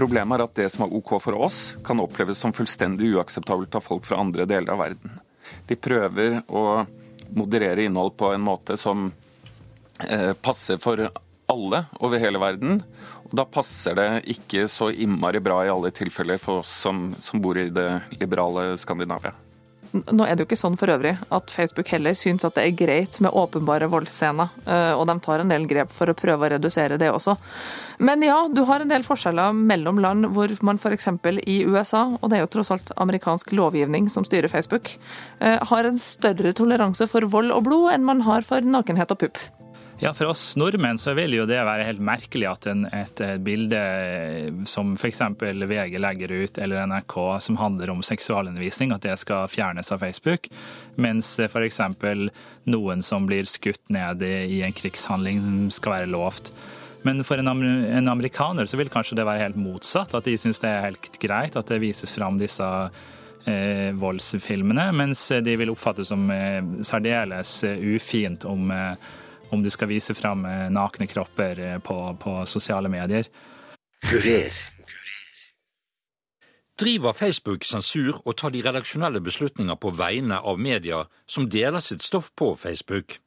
Problemet er at det som er OK for oss, kan oppleves som fullstendig uakseptabelt av folk fra andre deler av verden. De prøver å moderere innhold på en måte som eh, passer for alle over hele verden. Og da passer det ikke så innmari bra i alle tilfeller for oss som, som bor i det liberale Skandinavia. Nå er det jo ikke sånn for øvrig at Facebook heller syns at det er greit med åpenbare voldsscener, eh, og de tar en del grep for å prøve å redusere det også. Men ja, du har en del forskjeller mellom land hvor man f.eks. i USA, og det er jo tross alt amerikansk lovgivning som styrer Facebook, eh, har en større toleranse for vold og blod enn man har for nakenhet og pupp. Ja, For oss nordmenn så vil jo det være helt merkelig at en, et, bilde som f.eks. VG legger ut, eller NRK, som handler om seksualundervisning, at det skal fjernes av Facebook. Mens f.eks. noen som blir skutt ned i en krigshandling, skal være lovt. Men for en, en amerikaner så vil kanskje det være helt motsatt. At de syns det er helt greit at det vises fram disse eh, voldsfilmene, mens de vil oppfattes som eh, særdeles ufint om eh, om du skal vise fram eh, nakne kropper eh, på, på sosiale medier. Kurer. Driver Facebook sensur og tar de redaksjonelle beslutninger på vegne av media som deler sitt stoff på Facebook?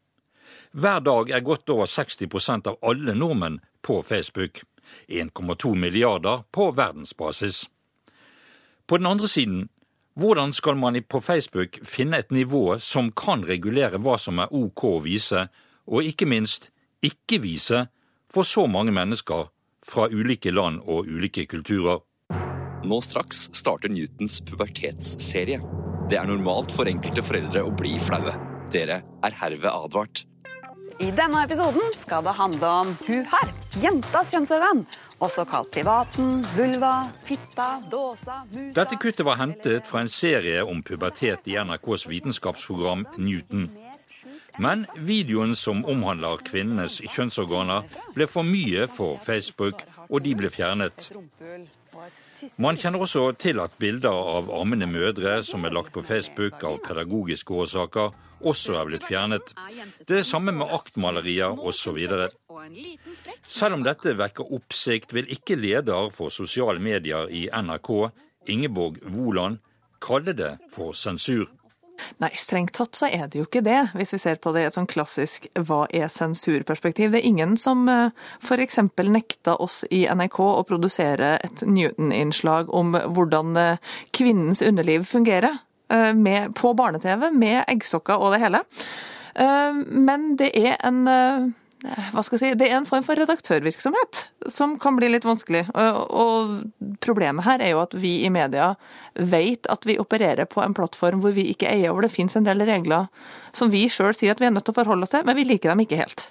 Hver dag er godt over 60% av alle nordmenn på Facebook. 1,2 milliarder på verdensbasis. På den andre siden, hvordan skal man på Facebook finne et nivå som kan regulere hva som er OK å vise, og ikke minst ikke vise for så mange mennesker fra ulike land og ulike kulturer. Nå straks starter Newtons pubertetsserie. Det er normalt for enkelte foreldre å bli flaue. Dere er herved advart. I denne episoden skal det handle om hun her, jentas kjønnsorgan. Også kalt privaten, vulva, fitta, dåsa, musa Dette kuttet var hentet fra en serie om pubertet i NRKs vitenskapsprogram Newton. Men videoen som omhandler kvinnenes kjønnsorganer, ble for mye for Facebook, og de ble fjernet. Man kjenner også til at bilder av ammende mødre som er lagt på Facebook av pedagogiske årsaker, også er blitt fjernet. Det er samme med aktmalerier osv. Selv om dette vekker oppsikt, vil ikke leder for sosiale medier i NRK, Ingeborg Woland, kalle det for sensur. Nei, strengt tatt så er det jo ikke det, hvis vi ser på det i et sånn klassisk hva er sensur-perspektiv. Det er ingen som eh, f.eks. nekta oss i NRK å produsere et Newton-innslag om hvordan eh, kvinnens underliv fungerer eh, med, på barne-TV, med eggstokker og det hele. Men det er en hva skal jeg si, Det er en form for redaktørvirksomhet som kan bli litt vanskelig. Og Problemet her er jo at vi i media vet at vi opererer på en plattform hvor vi ikke eier, hvor det finnes en del regler som vi sjøl sier at vi er nødt til å forholde oss til, men vi liker dem ikke helt.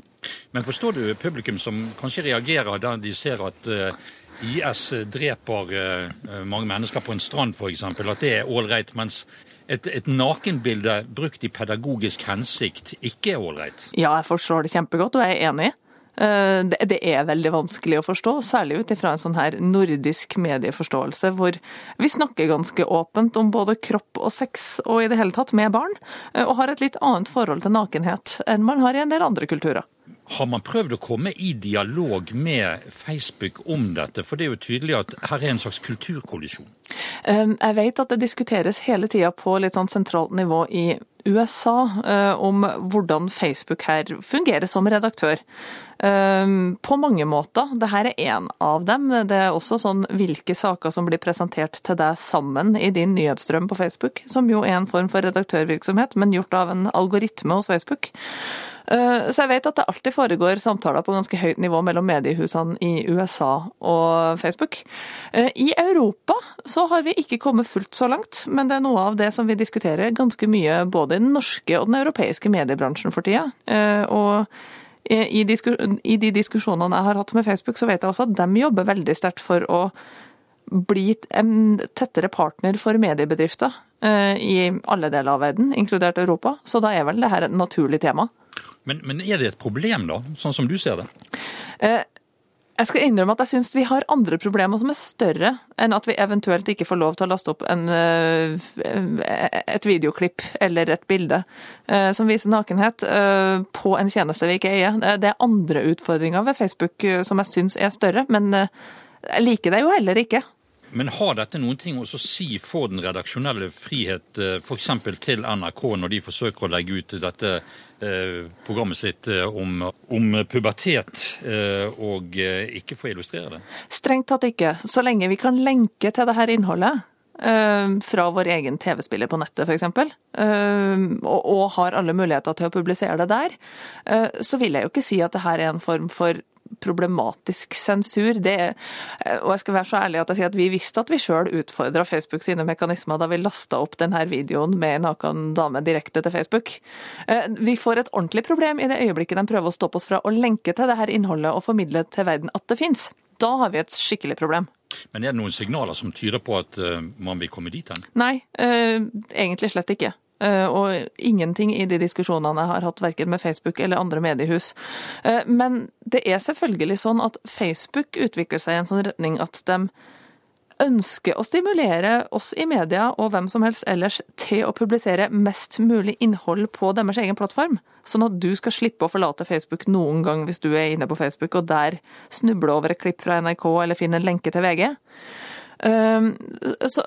Men forstår du publikum som kanskje reagerer da de ser at eh, IS dreper eh, mange mennesker på en strand f.eks., at det er ålreit, mens et, et nakenbilde brukt i pedagogisk hensikt ikke er ålreit? Ja, jeg forstår det kjempegodt, og jeg er enig. Eh, det er veldig vanskelig å forstå, særlig ut ifra en sånn her nordisk medieforståelse, hvor vi snakker ganske åpent om både kropp og sex, og i det hele tatt med barn, eh, og har et litt annet forhold til nakenhet enn man har i en del andre kulturer. Har man prøvd å komme i dialog med Facebook om dette? For det er jo tydelig at her er en slags kulturkollisjon. Ehm, jeg vet at det diskuteres hele tida på litt sånn sentralt nivå i USA eh, om hvordan Facebook her fungerer som redaktør. Ehm, på mange måter. Dette er én av dem. Det er også sånn hvilke saker som blir presentert til deg sammen i din nyhetsstrøm på Facebook, som jo er en form for redaktørvirksomhet, men gjort av en algoritme hos Facebook. Eh, så jeg vet at det alltid foregår samtaler på ganske høyt nivå mellom mediehusene i USA og Facebook. Eh, I Europa så har vi ikke kommet fullt så langt, men det er noe av det som vi diskuterer ganske mye både i den norske og den europeiske mediebransjen for tida. Eh, og i de diskusjonene jeg har hatt med Facebook, så vet jeg også at de jobber veldig sterkt for å bli en tettere partner for mediebedrifter i alle deler av verden, inkludert Europa. Så da er vel det her et naturlig tema. Men, men, er det et problem, da, sånn som du ser det? Eh, jeg skal innrømme at jeg syns vi har andre problemer som er større enn at vi eventuelt ikke får lov til å laste opp en, eh, et videoklipp eller et bilde eh, som viser nakenhet på en tjeneste vi ikke eier. Det er andre utfordringer ved Facebook som jeg syns er større, men Jeg liker det jo heller ikke. Men har dette noen ting å si for den redaksjonelle frihet, f.eks. til NRK, når de forsøker å legge ut dette eh, programmet sitt om, om pubertet, eh, og ikke få illustrere det? Strengt tatt ikke. Så lenge vi kan lenke til dette innholdet, fra vår egen TV-spiller på nettet f.eks., og, og har alle muligheter til å publisere det der, så vil jeg jo ikke si at det her er en form for problematisk sensur. Det, og jeg skal være så ærlig at jeg sier at vi visste at vi sjøl utfordra Facebook sine mekanismer da vi lasta opp denne videoen med en naken dame direkte til Facebook. Vi får et ordentlig problem i det øyeblikket de prøver å stoppe oss fra å lenke til dette innholdet og formidle til verden at det fins. Da har vi et skikkelig problem. Men er det noen signaler som tyder på at man vil komme dit hen? Nei, egentlig slett ikke. Og ingenting i de diskusjonene jeg har hatt, verken med Facebook eller andre mediehus. Men det er selvfølgelig sånn at Facebook utvikler seg i en sånn retning at de ønsker å stimulere oss i media og hvem som helst ellers til å publisere mest mulig innhold på deres egen plattform. Sånn at du skal slippe å forlate Facebook noen gang hvis du er inne på Facebook og der snubler over et klipp fra NRK eller finner en lenke til VG. Så,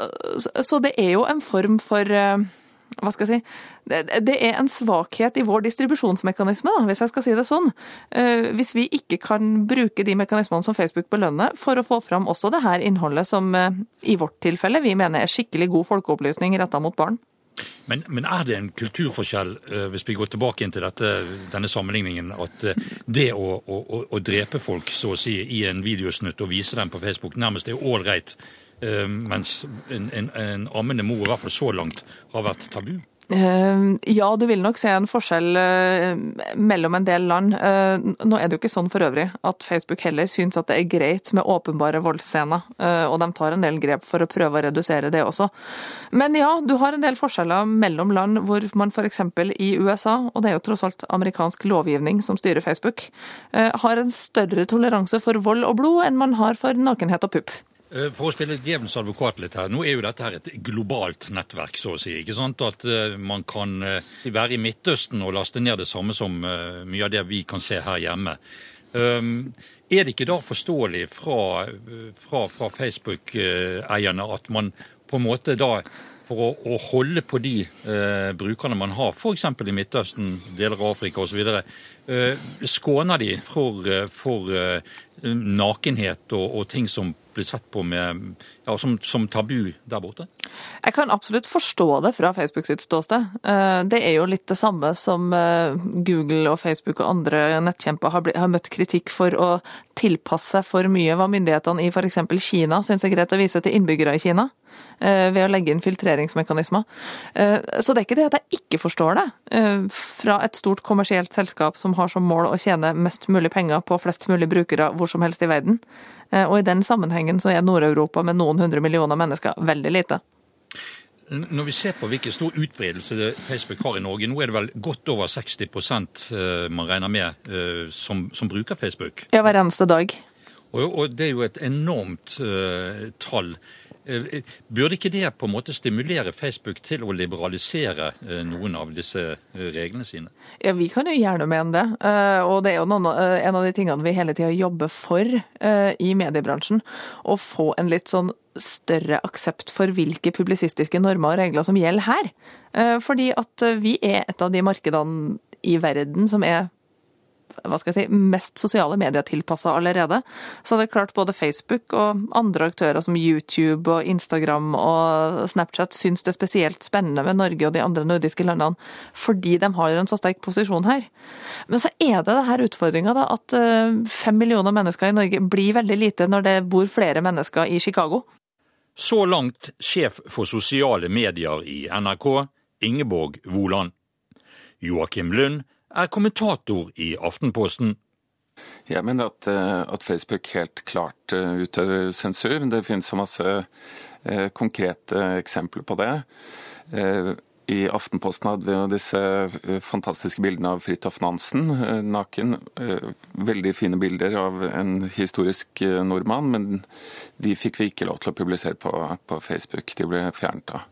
så det er jo en form for hva skal jeg si, det er en svakhet i vår distribusjonsmekanisme, da, hvis jeg skal si det sånn. Hvis vi ikke kan bruke de mekanismene som Facebook belønner for å få fram også det her innholdet som i vårt tilfelle vi mener er skikkelig god folkeopplysning retta mot barn. Men, men, er det en kulturforskjell, hvis vi går tilbake inn til dette, denne sammenligningen, at det å, å, å, drepe folk så å si, i en videosnutt og vise dem på Facebook nærmest er ålreit? Mens en, en, en ammende mor, i hvert fall så langt, har vært tabu? Ja, du vil nok se en forskjell mellom en del land. Nå er det jo ikke sånn for øvrig at Facebook heller syns at det er greit med åpenbare voldsscener, og de tar en del grep for å prøve å redusere det også. Men ja, du har en del forskjeller mellom land hvor man f.eks. i USA, og det er jo tross alt amerikansk lovgivning som styrer Facebook, har en større toleranse for vold og blod enn man har for nakenhet og pupp. For å spille djevelens advokat litt her. Nå er jo dette her et globalt nettverk, så å si. ikke sant? At man kan være i Midtøsten og laste ned det samme som mye av det vi kan se her hjemme. Er det ikke da forståelig fra, fra, fra Facebook-eierne at man på en måte da for å, å holde på de eh, brukerne man har, f.eks. i Midtøsten, deler av Afrika osv., eh, skåner de for, for eh, nakenhet og, og, ting som blir sett på med, ja, som, som, tabu der borte? Jeg kan absolutt forstå det fra Facebook sitt ståsted. Det er jo litt det samme som Google og Facebook og andre nettkjemper har, blitt, har møtt kritikk for å tilpasse for mye hva myndighetene i f.eks. Kina syns er greit å vise til innbyggere i Kina ved å legge inn filtreringsmekanismer. Så det er ikke det at jeg ikke forstår det. Fra et stort kommersielt selskap som har som mål å tjene mest mulig penger på flest mulig brukere hvor som helst i verden. Og i den sammenhengen så er Nord-Europa med noen hundre millioner mennesker veldig lite. Når vi ser på hvilken stor utbredelse Facebook har i Norge, nå er det vel godt over 60% man regner med som, som bruker Facebook? Ja, hver eneste dag. Og, og det er jo et enormt uh, tall. Burde ikke det på en måte stimulere Facebook til å liberalisere noen av disse reglene sine? Ja, Vi kan jo gjerne mene det. Og det er jo noen, en av de tingene vi hele tida jobber for i mediebransjen. Å få en litt sånn større aksept for hvilke publisistiske normer og regler som gjelder her. Fordi at vi er et av de markedene i verden som er hva skal jeg si, mest sosiale medier tilpassa allerede. Så det er klart både Facebook og andre aktører som YouTube og Instagram og Snapchat syns det er spesielt spennende med Norge og de andre nordiske landene, fordi de har en så sterk posisjon her. Men så er det det her utfordringa at fem millioner mennesker i Norge blir veldig lite når det bor flere mennesker i Chicago. Så langt sjef for sosiale medier i NRK, Ingeborg Woland. Joakim Lund er kommentator i Aftenposten. Jeg mener at, at Facebook helt klart utøver sensur. Det finnes så masse eh, konkrete eksempler på det. Eh, I Aftenposten hadde vi jo disse fantastiske bildene av Fridtjof Nansen naken. Veldig fine bilder av en historisk nordmann, men de fikk vi ikke lov til å publisere på, på Facebook. De ble fjernet da.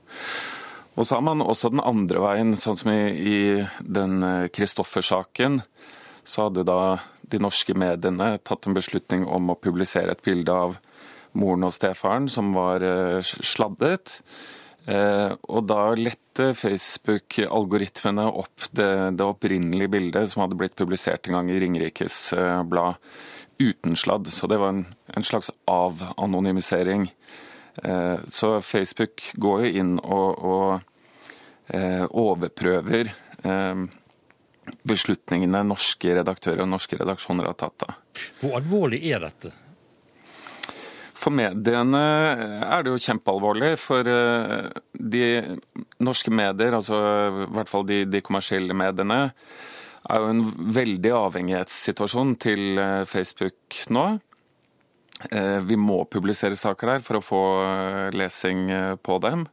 Og så har man også den andre veien, sånn som i, i den Kristoffer-saken, så hadde da de norske mediene tatt en beslutning om å publisere et bilde av moren og stefaren som var sladdet. Og da lette Facebook-algoritmene opp det, det, opprinnelige bildet som hadde blitt publisert en gang i Ringerikes Blad uten sladd. Så det var en, en slags avanonymisering. Så Facebook går jo inn og, og overprøver beslutningene norske redaktører og norske redaksjoner har tatt. Da. Hvor alvorlig er dette? For mediene er det jo kjempealvorlig. For eh, de norske medier, altså i hvert fall de, de kommersielle mediene, er jo en veldig avhengighetssituasjon til eh, Facebook nå. Eh, vi må publisere saker der for å få lesing på dem.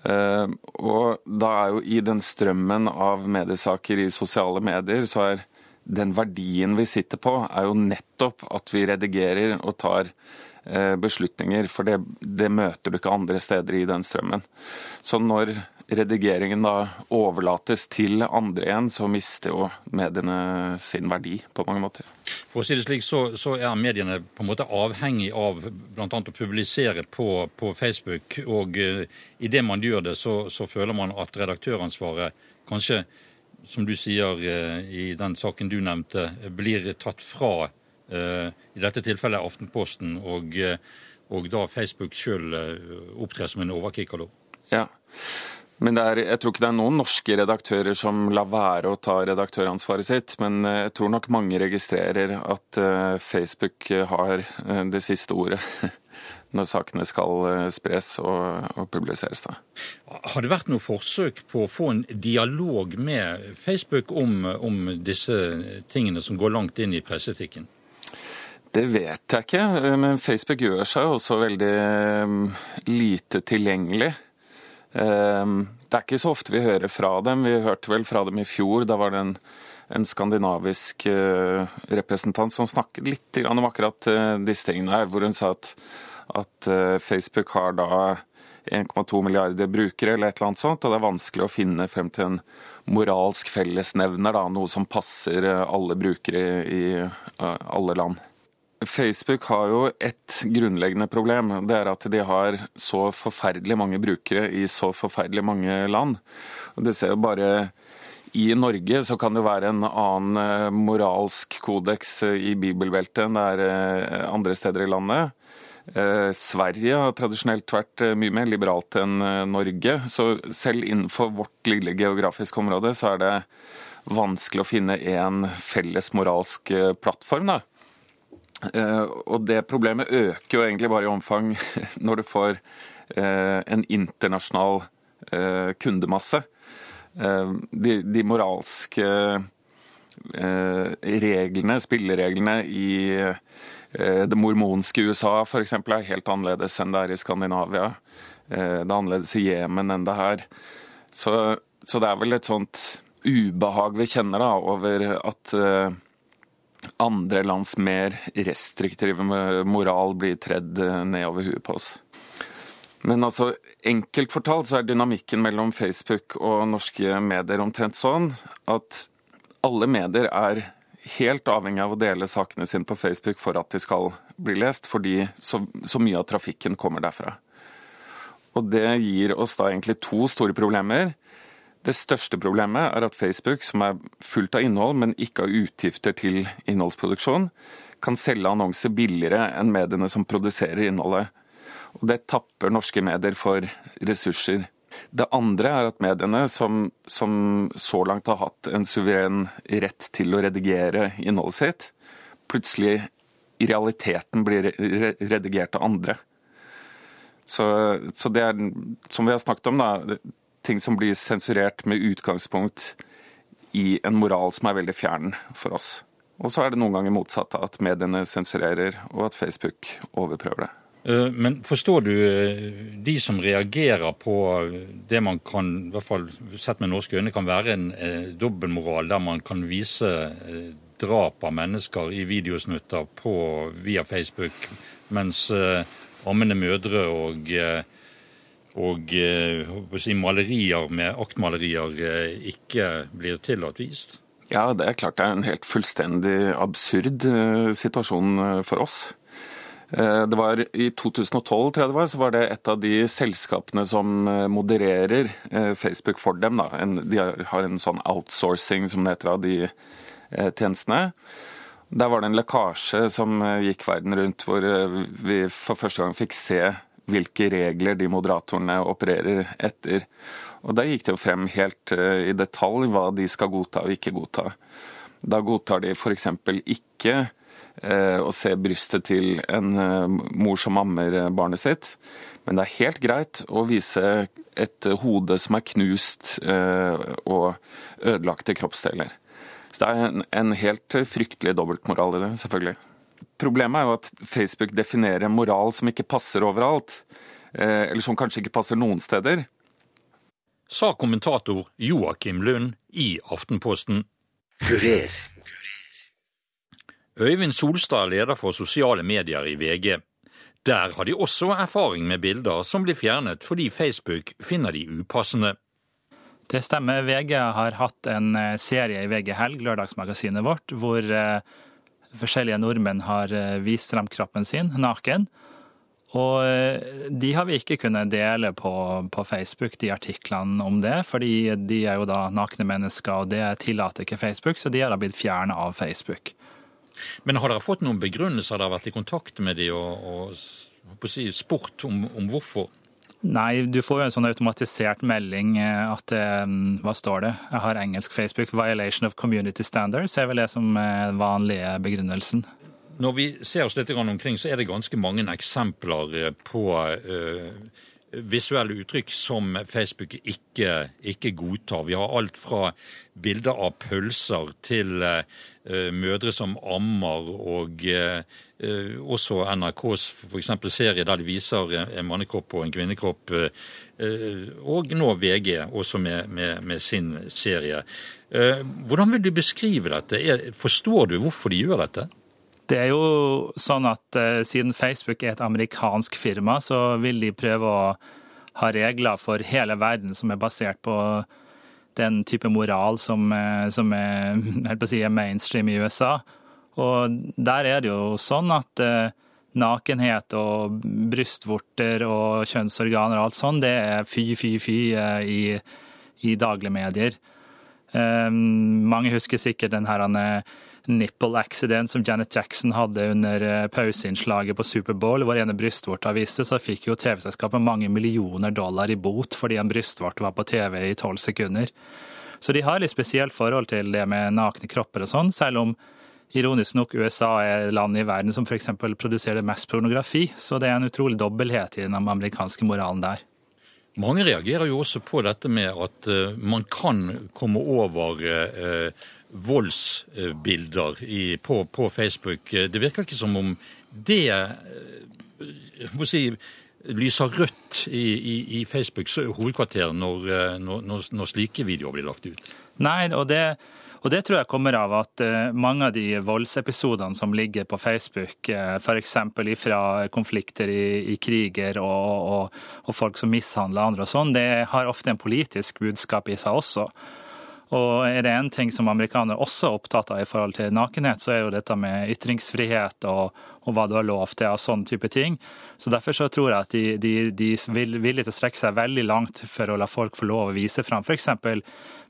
Og da er jo i den strømmen av mediesaker i sosiale medier, så er den verdien vi sitter på, er jo nettopp at vi redigerer og tar beslutninger. For det, det, møter du ikke andre steder i den strømmen. Så når redigeringen da overlates til andre igjen, så mister jo mediene sin verdi på mange måter. For å si det slik, så, så er mediene på en måte avhengig av bl.a. å publisere på, på Facebook. Og uh, idet man gjør det, så, så, føler man at redaktøransvaret kanskje, som du sier uh, i den saken du nevnte, blir tatt fra uh, i dette tilfellet Aftenposten, og, og da Facebook sjøl opptrer som en overkikker da. Ja. Men er, jeg tror ikke det er noen norske redaktører som lar være å ta redaktøransvaret sitt. Men eh, jeg tror nok mange registrerer at eh, Facebook har eh, det siste ordet når sakene skal spres og, og publiseres. Da. Har det vært noe forsøk på å få en dialog med Facebook om, om disse tingene som går langt inn i presseetikken? Det vet jeg ikke, men Facebook gjør seg også veldig lite tilgjengelig. Ehm, det er ikke så ofte vi hører fra dem. Vi hørte vel fra dem i fjor. Da var det en, en skandinavisk eh, representant som snakket litt om akkurat eh, disse tingene her, hvor hun sa at, at eh, Facebook har da 1,2 milliarder brukere eller et eller annet sånt, og det er vanskelig å finne frem til en moralsk fellesnevner, da, noe som passer alle brukere i alle land. Facebook har jo et grunnleggende problem. Det er at de har så forferdelig mange brukere i så forferdelig mange land. Og det ser jo bare i Norge så kan det være en annen eh, moralsk kodeks eh, i bibelbeltet enn det er eh, andre steder i landet. Sverige har tradisjonelt vært mye mer liberalt enn Norge. Så selv innenfor vårt lille geografiske område så er det vanskelig å finne en felles moralsk plattform. da. Eh, og det problemet øker jo egentlig bare i omfang når du får eh, en internasjonal eh, kundemasse. De, de moralske reglene, spillereglene i det mormonske USA f.eks. er helt annerledes enn det er i Skandinavia. Det er annerledes i Jemen enn det her. Så, så, det er vel et sånt ubehag vi kjenner da, over at andre lands mer restriktive moral blir tredd eh, nedover huet på oss. Men altså, enkelt fortalt så er dynamikken mellom Facebook og norske medier omtrent sånn at alle medier er helt avhengig av å dele sakene sine på Facebook for at de skal bli lest, fordi så, så mye av trafikken kommer derfra. Og det gir oss da egentlig to store problemer. Det største problemet er at Facebook, som er fullt av innhold, men ikke har utgifter til innholdsproduksjon, kan selge annonser billigere enn mediene som produserer innholdet. Og Det tapper norske medier for ressurser. Det andre er at mediene, som, som så langt har hatt en suveren rett til å redigere innholdet sitt, plutselig i realiteten blir redigert av andre. Så, så, det er, som vi har snakket om, da, ting som blir sensurert med utgangspunkt i en moral som er veldig fjern for oss. Og så er det noen ganger motsatt, at mediene sensurerer, og at Facebook overprøver det. Eh, men forstår du eh, de som reagerer på det man kan, i hvert fall sett med norske øyne, kan være en eh, dobbeltmoral, der man kan vise drap av mennesker i videosnutter på, via Facebook, mens ammende mødre og og eh, si, malerier med aktmalerier eh, ikke blir tillatt vist? Ja, det er klart det er en helt fullstendig absurd eh, situasjon for oss. Det var I 2012 tror jeg det var, så var det et av de selskapene som modererer Facebook for dem. Da. De har en sånn outsourcing, som det heter, av de tjenestene. Der var det en lekkasje som gikk verden rundt, hvor vi for første gang fikk se hvilke regler de moderatorene opererer etter. Og Der gikk det jo frem helt eh, i detalj hva de skal godta og ikke godta. Da godtar de f.eks. ikke eh, å se brystet til en eh, mor som ammer barnet sitt. Men det er helt greit å vise et hode som er knust og ødelagte kroppsdeler. Så det er en helt fryktelig dobbeltmoral i det, selvfølgelig. Problemet er jo at Facebook definerer en moral som ikke passer overalt. Eller som kanskje ikke passer noen steder sa kommentator Joakim Lund i Aftenposten. Kurer. Øyvind Solstad er leder for sosiale medier i VG. Der har de også erfaring med bilder som blir fjernet fordi Facebook finner de upassende. Det stemmer. VG har hatt en eh, serie i VG Helg, lørdagsmagasinet vårt, hvor eh, forskjellige nordmenn har eh, vist frem kroppen sin naken. Og eh, de har vi ikke kunnet dele på, på, Facebook, de artiklene om det. Fordi de er jo da nakne mennesker, og det tillater ikke Facebook, så de har da blitt fjerna av Facebook. Men har dere fått noen begrunnelser? Har dere vært i kontakt med de og, og spurt om, om, hvorfor? Nei, du får jo en sånn automatisert melding at eh, Hva står det? Jeg har engelsk Facebook. 'Violation of community standards' er vel det som er den vanlige begrunnelsen. Når vi ser oss litt omkring, så er det ganske mange eksempler eh, på visuelle uttrykk som Facebook ikke, ikke, godtar. Vi har alt fra bilder av pølser til mødre som ammer, og også NRKs f.eks. serie der de viser en mannekropp og en kvinnekropp. Og nå VG, også med, med, med sin serie. Hvordan vil du beskrive dette? Forstår du hvorfor de gjør dette? Det er jo sånn at siden Facebook er et amerikansk firma, så vil de prøve å ha regler for hele verden som er basert på den type moral som, som er, si, er, mainstream i USA. Og der er det jo sånn at uh, nakenhet og brystvorter og kjønnsorganer og alt sånn, det er fy, fy, fy i, i daglige medier. mange husker sikkert den her nipple accident som Janet Jackson hadde under eh, pauseinnslaget på Superbowl, hvor ene brystvorta viste, så fikk jo TV-selskapet mange millioner dollar i bot fordi en brystvort var på TV i tolv sekunder. Så de har litt spesielt forhold til det med nakne kropper og sånn, selv om ironisk nok USA er landet i verden som f.eks. produserer mest pornografi. Så det er en utrolig dobbelthet i den amerikanske moralen der. Mange reagerer jo også på dette med at uh, man kan komme over eh, voldsbilder i, på, på, Facebook. Det virker ikke som om det eh, må si, lyser rødt i, i, i Facebooks hovedkvarter når, eh, når, når, slike videoer blir lagt ut. Nei, og det, og det tror jeg kommer av at eh, mange av de voldsepisodene som ligger på Facebook, f.eks. fra konflikter i, i kriger og, og, og, folk som mishandler andre og sånn, det har ofte en politisk budskap i seg også. Og er det en ting som amerikanere også er opptatt av i forhold til nakenhet, så er jo dette med ytringsfrihet og, og hva du har lov til og sånn type ting. Så Derfor så tror jeg at de, de, de er villige til å strekke seg veldig langt for å la folk få lov å vise fram f.eks.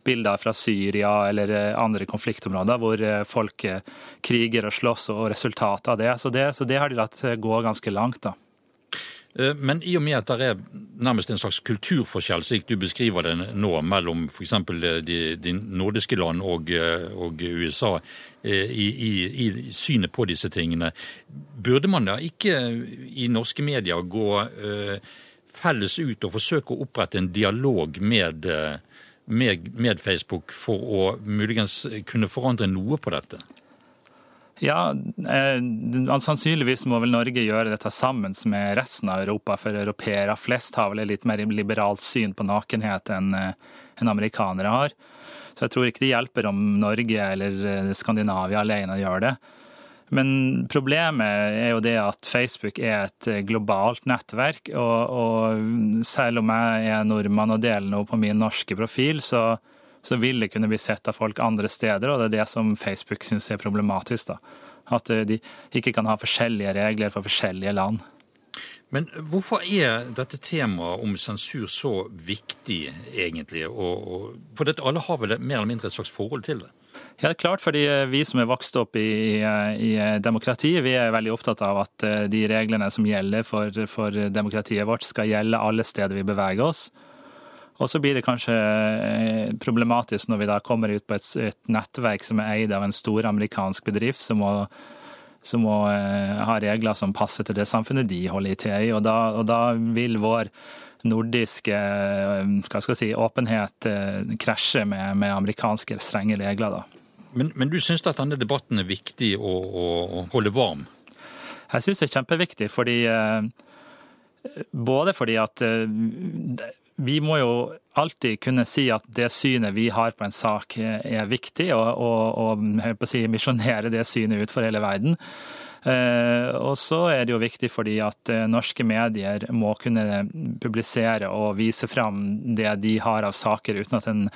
bilder fra Syria eller eh, andre konfliktområder hvor eh, folk eh, kriger og slåss, og resultatet av det. Så, det. så det har de latt gå ganske langt. da. Eh, men i og med at det er nærmest en slags kulturforskjell, slik du beskriver det nå, mellom f.eks. Eh, de, de nordiske land og, eh, og USA i, i, i, synet på disse tingene, burde man da ikke i norske medier gå felles ut og forsøke å opprette en dialog med, med, med Facebook for å muligens kunne forandre noe på dette? Ja, eh, Sannsynligvis må vel Norge gjøre dette sammen med resten av Europa, for europeere flest har vel et litt mer liberalt syn på nakenhet enn eh, en amerikanere har. Så jeg tror ikke det hjelper om Norge eller eh, Skandinavia alene gjør det. Men problemet er jo det at Facebook er et globalt nettverk, og, og selv om jeg er nordmann og deler noe på min norske profil, så så vil det kunne bli sett av folk andre steder, og det er det som Facebook syns er problematisk. da. At de ikke kan ha forskjellige regler for forskjellige land. Men hvorfor er dette temaet om sensur så viktig, egentlig? Og, og, for dette, alle har vel mer eller mindre et slags forhold til det? Ja, klart, fordi vi som er vokst opp i, i demokrati, vi er veldig opptatt av at eh, de reglene som gjelder for, for demokratiet vårt, skal gjelde alle steder vi beveger oss. Og så blir det kanskje eh, problematisk når vi da kommer ut på et, et nettverk som er eid av en stor amerikansk bedrift, som må som må eh, ha regler som passer til det samfunnet de holder til i. Og og da vil vår nordiske eh, hva skal jeg si, åpenhet eh, krasje med, med amerikanske strenge regler. da. Men, men du syns at denne debatten er viktig å, å, å holde varm? Jeg syns det er kjempeviktig, fordi både fordi at vi må jo alltid kunne si at det synet vi har på en sak er viktig, og, og, og si, misjonere det synet ut for hele verden. Eh, og så er det jo viktig fordi at eh, norske medier må kunne publisere og vise fram det de har av saker, uten at en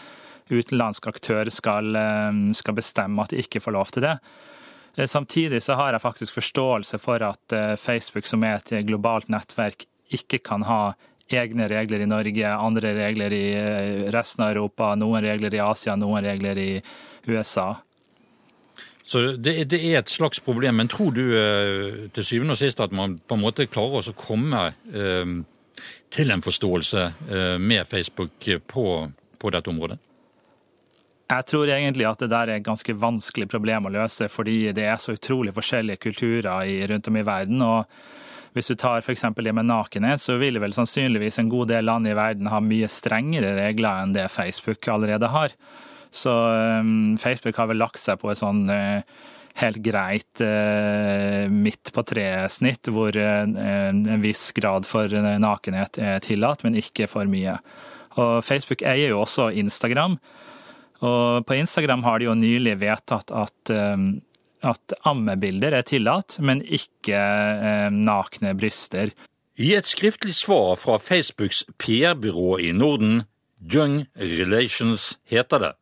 utenlandsk aktør skal, eh, skal bestemme at de ikke får lov til det. Samtidig så har jeg faktisk forståelse for at Facebook, som er et globalt nettverk, ikke kan ha egne regler i Norge, andre regler i eh, resten av Europa, noen regler i Asia, noen regler i USA. Så det, det er et slags problem. Men tror du eh, til syvende og sist at man på en måte klarer å komme eh, til en forståelse eh, med Facebook på, på, dette området? Jeg tror egentlig at det der er et ganske vanskelig problem å løse, fordi det er så utrolig forskjellige kulturer i, rundt om i verden. og hvis du tar f.eks. det med nakenhet, så vil vel sannsynligvis en god del land i verden ha mye strengere regler enn det Facebook allerede har. Så um, Facebook har vel lagt seg på et sånn uh, helt greit uh, midt på tre-snitt, hvor uh, en viss grad for nakenhet er tillatt, men ikke for mye. Og Facebook eier jo også Instagram. Og på Instagram har de jo nylig vedtatt at um, at ammebilder er tillatt, men ikke eh, nakne bryster. I et skriftlig svar fra Facebooks PR-byrå i Norden, Young Relations, heter det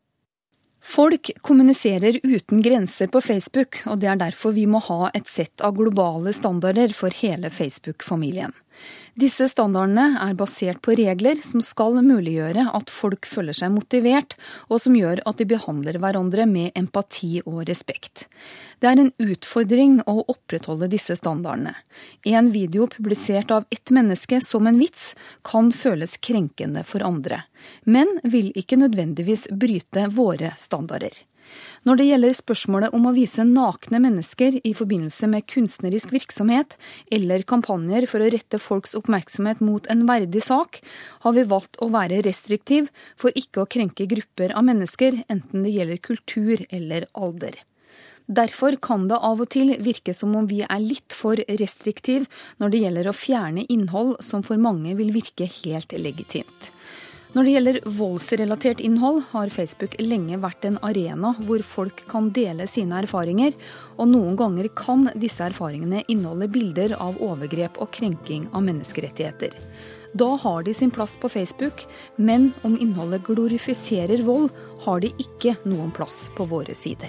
Folk kommuniserer uten grenser på Facebook, og det er derfor vi må ha et sett av globale standarder for hele Facebook-familien. Disse standardene er basert på regler som skal muliggjøre at folk føler seg motivert, og som gjør at de behandler hverandre med empati og respekt. Det er en utfordring å opprettholde disse standardene. En video publisert av ett menneske som en vits kan føles krenkende for andre, men vil ikke nødvendigvis bryte våre standarder. Når det gjelder spørsmålet om å vise nakne mennesker i forbindelse med kunstnerisk virksomhet, eller kampanjer for å rette folks oppmerksomhet mot en verdig sak, har vi valgt å være restriktiv for ikke å krenke grupper av mennesker, enten det gjelder kultur eller alder. Derfor kan det av og til virke som om vi er litt for restriktiv når det gjelder å fjerne innhold som for mange vil virke helt legitimt. Når det gjelder voldsrelatert innhold, har Facebook lenge vært en arena hvor folk kan dele sine erfaringer, og noen ganger kan disse erfaringene inneholde bilder av overgrep og krenking av menneskerettigheter. Da har de sin plass på Facebook, men om innholdet glorifiserer vold, har de ikke noen plass på våre sider.